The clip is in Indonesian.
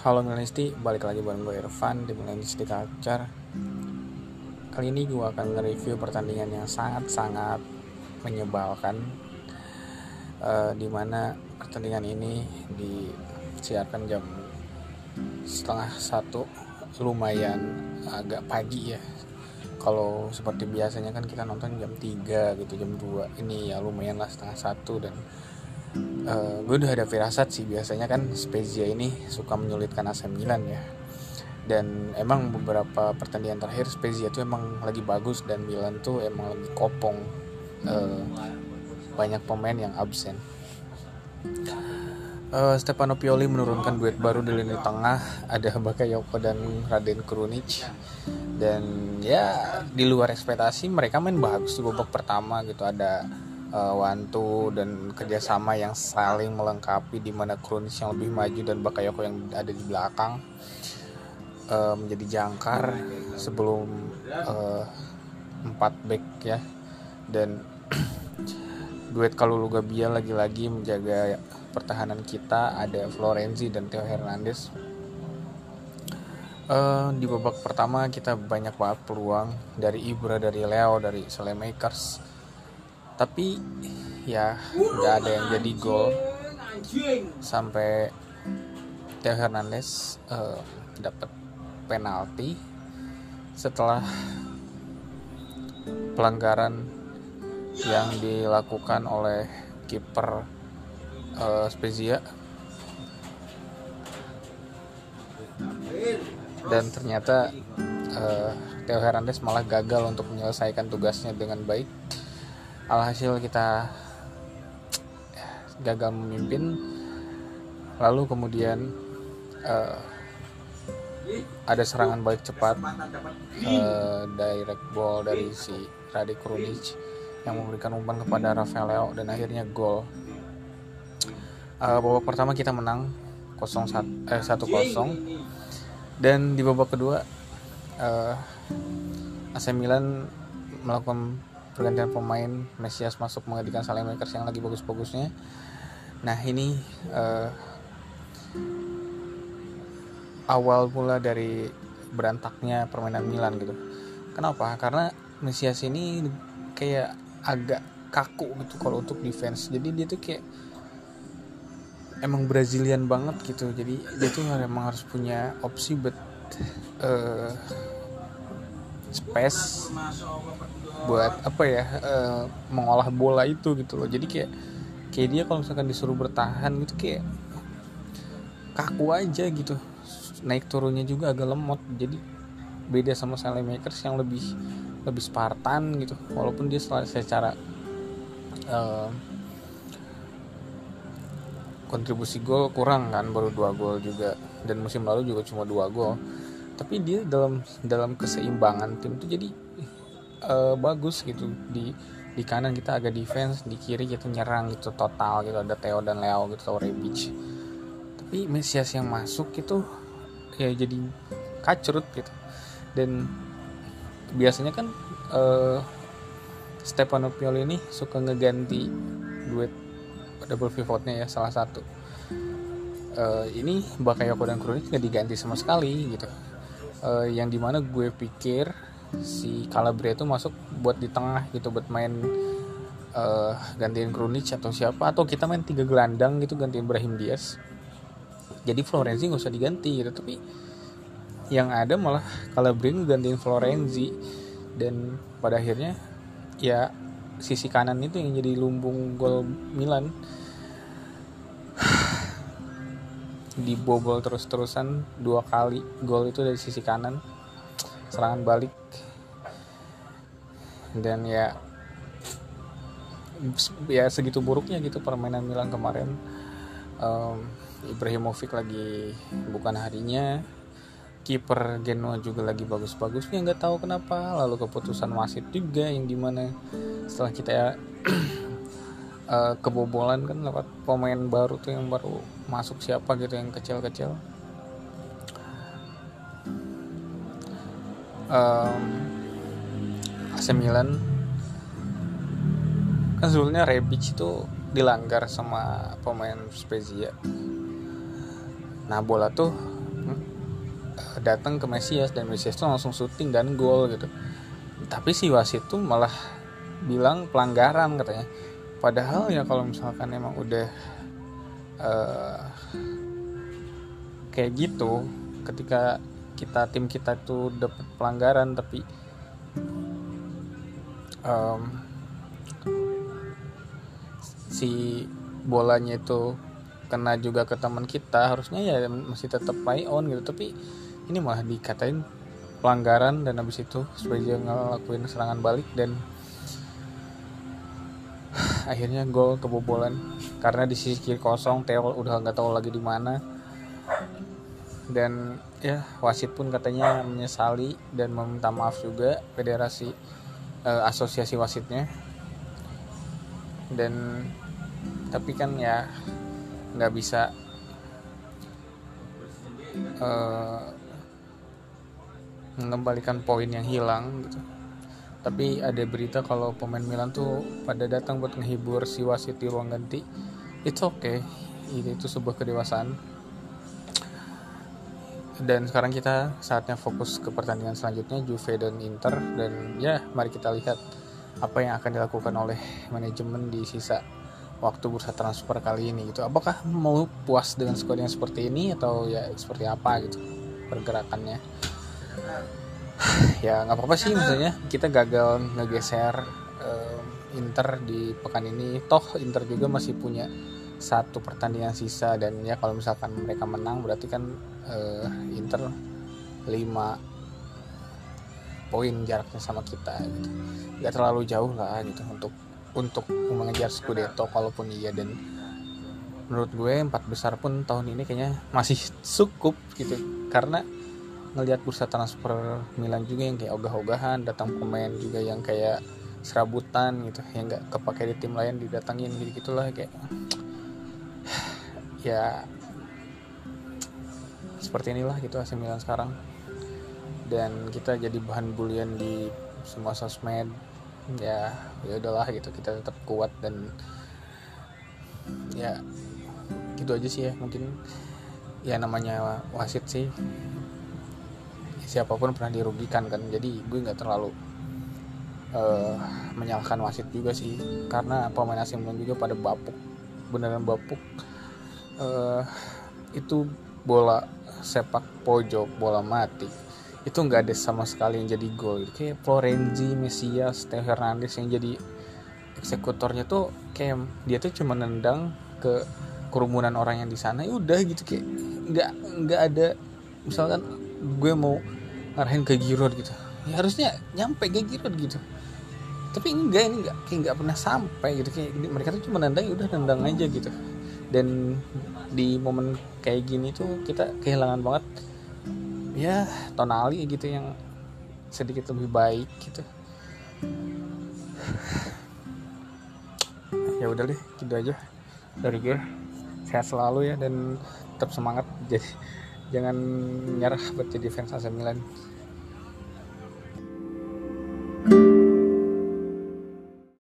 Halo Milenisti, balik lagi bareng gue Irfan di Milenisti Culture Kali ini gue akan nge-review pertandingan yang sangat-sangat menyebalkan uh, Di mana pertandingan ini disiarkan jam setengah satu. Lumayan agak pagi ya. Kalau seperti biasanya kan kita nonton jam 3 gitu, jam 2 Ini ya lumayan lah setengah satu dan uh, eh, gue udah ada firasat sih biasanya kan Spezia ini suka menyulitkan AC Milan ya. Dan emang beberapa pertandingan terakhir Spezia tuh emang lagi bagus dan Milan tuh emang lagi kopong uh, banyak pemain yang absen. Uh, Stefano Pioli menurunkan duet baru di lini tengah ada Bakayoko dan Raden Krunic dan ya di luar ekspektasi mereka main bagus di babak pertama gitu ada uh, dan kerjasama yang saling melengkapi di mana Kronis yang lebih maju dan Bakayoko yang ada di belakang uh, menjadi jangkar sebelum uh, empat back ya. Dan duet kalau Gabia lagi-lagi menjaga pertahanan kita. Ada Florenzi dan Theo Hernandez. Uh, di babak pertama kita banyak banget peluang dari Ibra dari Leo dari Selemakers tapi ya nggak ada yang jadi gol sampai Theo Hernandez uh, dapat penalti setelah pelanggaran yang dilakukan oleh kiper uh, Spezia. Dan ternyata uh, Theo Hernandez malah gagal untuk menyelesaikan tugasnya dengan baik alhasil kita gagal memimpin. Lalu kemudian uh, ada serangan balik cepat uh, direct ball dari si Rade Krunic yang memberikan umpan kepada Rafael Leo dan akhirnya gol. Uh, babak pertama kita menang 0 1 eh, 1 0 dan di babak kedua uh, AC Milan melakukan pergantian pemain Mesias masuk menggantikan Makers yang lagi bagus-bagusnya. Nah ini uh, awal mula dari berantaknya permainan Milan gitu. Kenapa? Karena Mesias ini kayak agak kaku gitu kalau untuk defense. Jadi dia tuh kayak emang Brazilian banget gitu. Jadi dia tuh emang harus punya opsi buat uh, space buat apa ya uh, mengolah bola itu gitu loh. Jadi kayak kayak dia kalau misalkan disuruh bertahan gitu kayak kaku aja gitu. Naik turunnya juga agak lemot. Jadi beda sama Makers yang lebih lebih Spartan gitu. Walaupun dia secara uh, kontribusi gol kurang kan baru dua gol juga. Dan musim lalu juga cuma dua gol tapi dia dalam dalam keseimbangan tim itu jadi uh, bagus gitu. Di di kanan kita agak defense di kiri kita nyerang gitu total gitu. Ada Theo dan Leo gitu atau Rebic. Tapi Mesias yang masuk itu ya jadi kacrut gitu. Dan biasanya kan uh, Stefano Pioli ini suka ngeganti duet double pivotnya ya salah satu. Uh, ini Bakayoko dan Krunic nggak diganti sama sekali gitu uh, yang di mana gue pikir si Calabria itu masuk buat di tengah gitu buat main uh, gantiin Krunic atau siapa atau kita main tiga gelandang gitu gantiin Brahim Diaz. Jadi Florenzi nggak usah diganti gitu tapi yang ada malah Calabria gantiin Florenzi. Dan pada akhirnya ya sisi kanan itu yang jadi lumbung gol Milan dibobol terus-terusan dua kali. Gol itu dari sisi kanan. Serangan balik. Dan ya ya segitu buruknya gitu permainan Milan kemarin. Um, Ibrahimovic lagi bukan harinya. Kiper Genoa juga lagi bagus-bagusnya. Nggak tahu kenapa. Lalu keputusan wasit juga yang di mana setelah kita ya, uh, kebobolan kan lewat pemain baru tuh yang baru masuk siapa gitu yang kecil-kecil. Um, AC Milan. Kan sebetulnya Rebic itu dilanggar sama pemain Spezia. Nah bola tuh uh, datang ke Mesias dan Mesias tuh langsung syuting dan gol gitu. Tapi si wasit tuh malah bilang pelanggaran katanya padahal ya kalau misalkan emang udah uh, kayak gitu ketika kita tim kita tuh dapat pelanggaran tapi um, si bolanya itu kena juga ke teman kita harusnya ya masih tetap play on gitu. Tapi ini malah dikatain pelanggaran dan habis itu dia ngelakuin serangan balik dan akhirnya gol kebobolan. Karena di sisi kiri kosong Theo udah nggak tahu lagi di mana. Dan ya wasit pun katanya menyesali dan meminta maaf juga federasi eh, asosiasi wasitnya. Dan tapi kan ya nggak bisa eh, mengembalikan poin yang hilang gitu tapi ada berita kalau pemain Milan tuh pada datang buat menghibur si wasit di ruang ganti. It's okay. Ini itu sebuah kedewasaan. Dan sekarang kita saatnya fokus ke pertandingan selanjutnya Juve dan Inter. Dan ya mari kita lihat apa yang akan dilakukan oleh manajemen di sisa waktu bursa transfer kali ini gitu. Apakah mau puas dengan skor yang seperti ini atau ya seperti apa gitu pergerakannya ya nggak apa-apa sih maksudnya. Kita gagal ngegeser um, Inter di pekan ini. Toh Inter juga masih punya satu pertandingan sisa dan ya kalau misalkan mereka menang berarti kan uh, Inter 5 poin jaraknya sama kita gitu. Nggak terlalu jauh lah gitu untuk untuk mengejar Scudetto kalaupun iya. Dan menurut gue empat besar pun tahun ini kayaknya masih cukup gitu. Karena ngelihat bursa transfer Milan juga yang kayak ogah-ogahan datang pemain juga yang kayak serabutan gitu yang nggak kepake di tim lain didatangin gitu gitulah kayak ya seperti inilah gitu AC Milan sekarang. Dan kita jadi bahan bulian di semua sosmed ya ya udahlah gitu kita tetap kuat dan ya gitu aja sih ya mungkin ya namanya wasit sih siapa pun pernah dirugikan kan. Jadi gue nggak terlalu uh, menyalahkan wasit juga sih. Karena pemain asing Milan juga pada bapuk beneran bapuk. Uh, itu bola sepak pojok bola mati. Itu nggak ada sama sekali yang jadi gol. Kayak Florenzi, Mesias, Theo Hernandez yang jadi eksekutornya tuh kayak dia tuh cuma nendang ke kerumunan orang yang di sana. Ya udah gitu kayak nggak nggak ada. Misalkan gue mau ngarahin ke Giroud gitu. Ya harusnya nyampe ke Giroud gitu. Tapi enggak ini enggak kayak enggak pernah sampai gitu. Kayak mereka tuh cuma nendang ya udah nendang aja gitu. Dan di momen kayak gini tuh kita kehilangan banget ya tonali gitu yang sedikit lebih baik gitu. Ya udah deh gitu aja. Dari gue sehat selalu ya dan tetap semangat. Jadi jangan nyerah buat jadi fans AC Milan